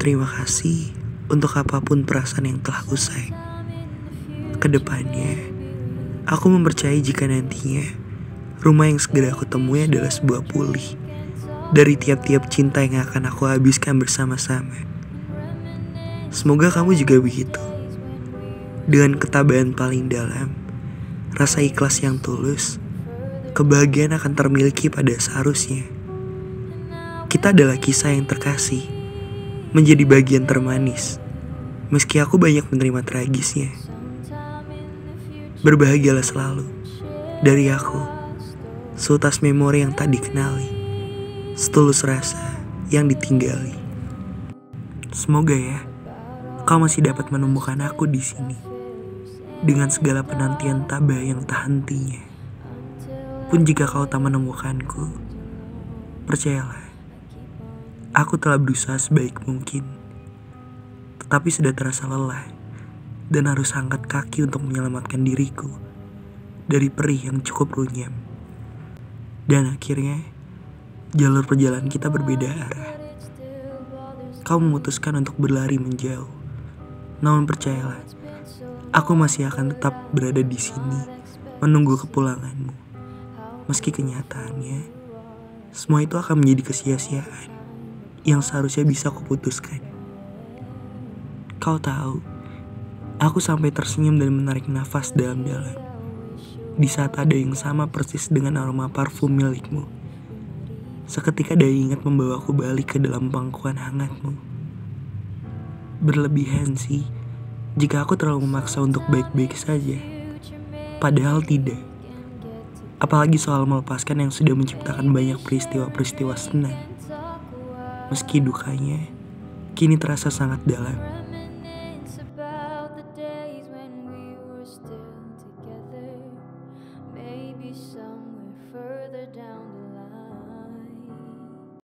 Terima kasih untuk apa pun perasaan yang telah usai. Ke depannya, aku mempercayai jika nantinya rumah yang segera aku temui adalah sebuah pulih dari tiap-tiap cinta yang akan aku habiskan bersama-sama. Semoga kamu juga begitu. Dengan ketabahan paling dalam, rasa ikhlas yang tulus, kebahagiaan akan termiliki pada seharusnya. Kita adalah kisah yang terkasih, menjadi bagian termanis, meski aku banyak menerima tragisnya. Berbahagialah selalu, dari aku, seutas memori yang tak dikenali, setulus rasa yang ditinggali. Semoga ya, kau masih dapat menemukan aku di sini dengan segala penantian tabah yang tak hentinya. Pun jika kau tak menemukanku, percayalah, aku telah berusaha sebaik mungkin. Tetapi sudah terasa lelah dan harus angkat kaki untuk menyelamatkan diriku dari perih yang cukup runyam. Dan akhirnya, jalur perjalanan kita berbeda arah. Kau memutuskan untuk berlari menjauh. Namun percayalah, aku masih akan tetap berada di sini menunggu kepulanganmu. Meski kenyataannya, semua itu akan menjadi kesia-siaan yang seharusnya bisa kuputuskan. Kau tahu, aku sampai tersenyum dan menarik nafas dalam-dalam. Di saat ada yang sama persis dengan aroma parfum milikmu. Seketika daya ingat membawaku balik ke dalam pangkuan hangatmu. Berlebihan sih, jika aku terlalu memaksa untuk baik-baik saja. Padahal tidak apalagi soal melepaskan yang sudah menciptakan banyak peristiwa-peristiwa senang meski dukanya kini terasa sangat dalam.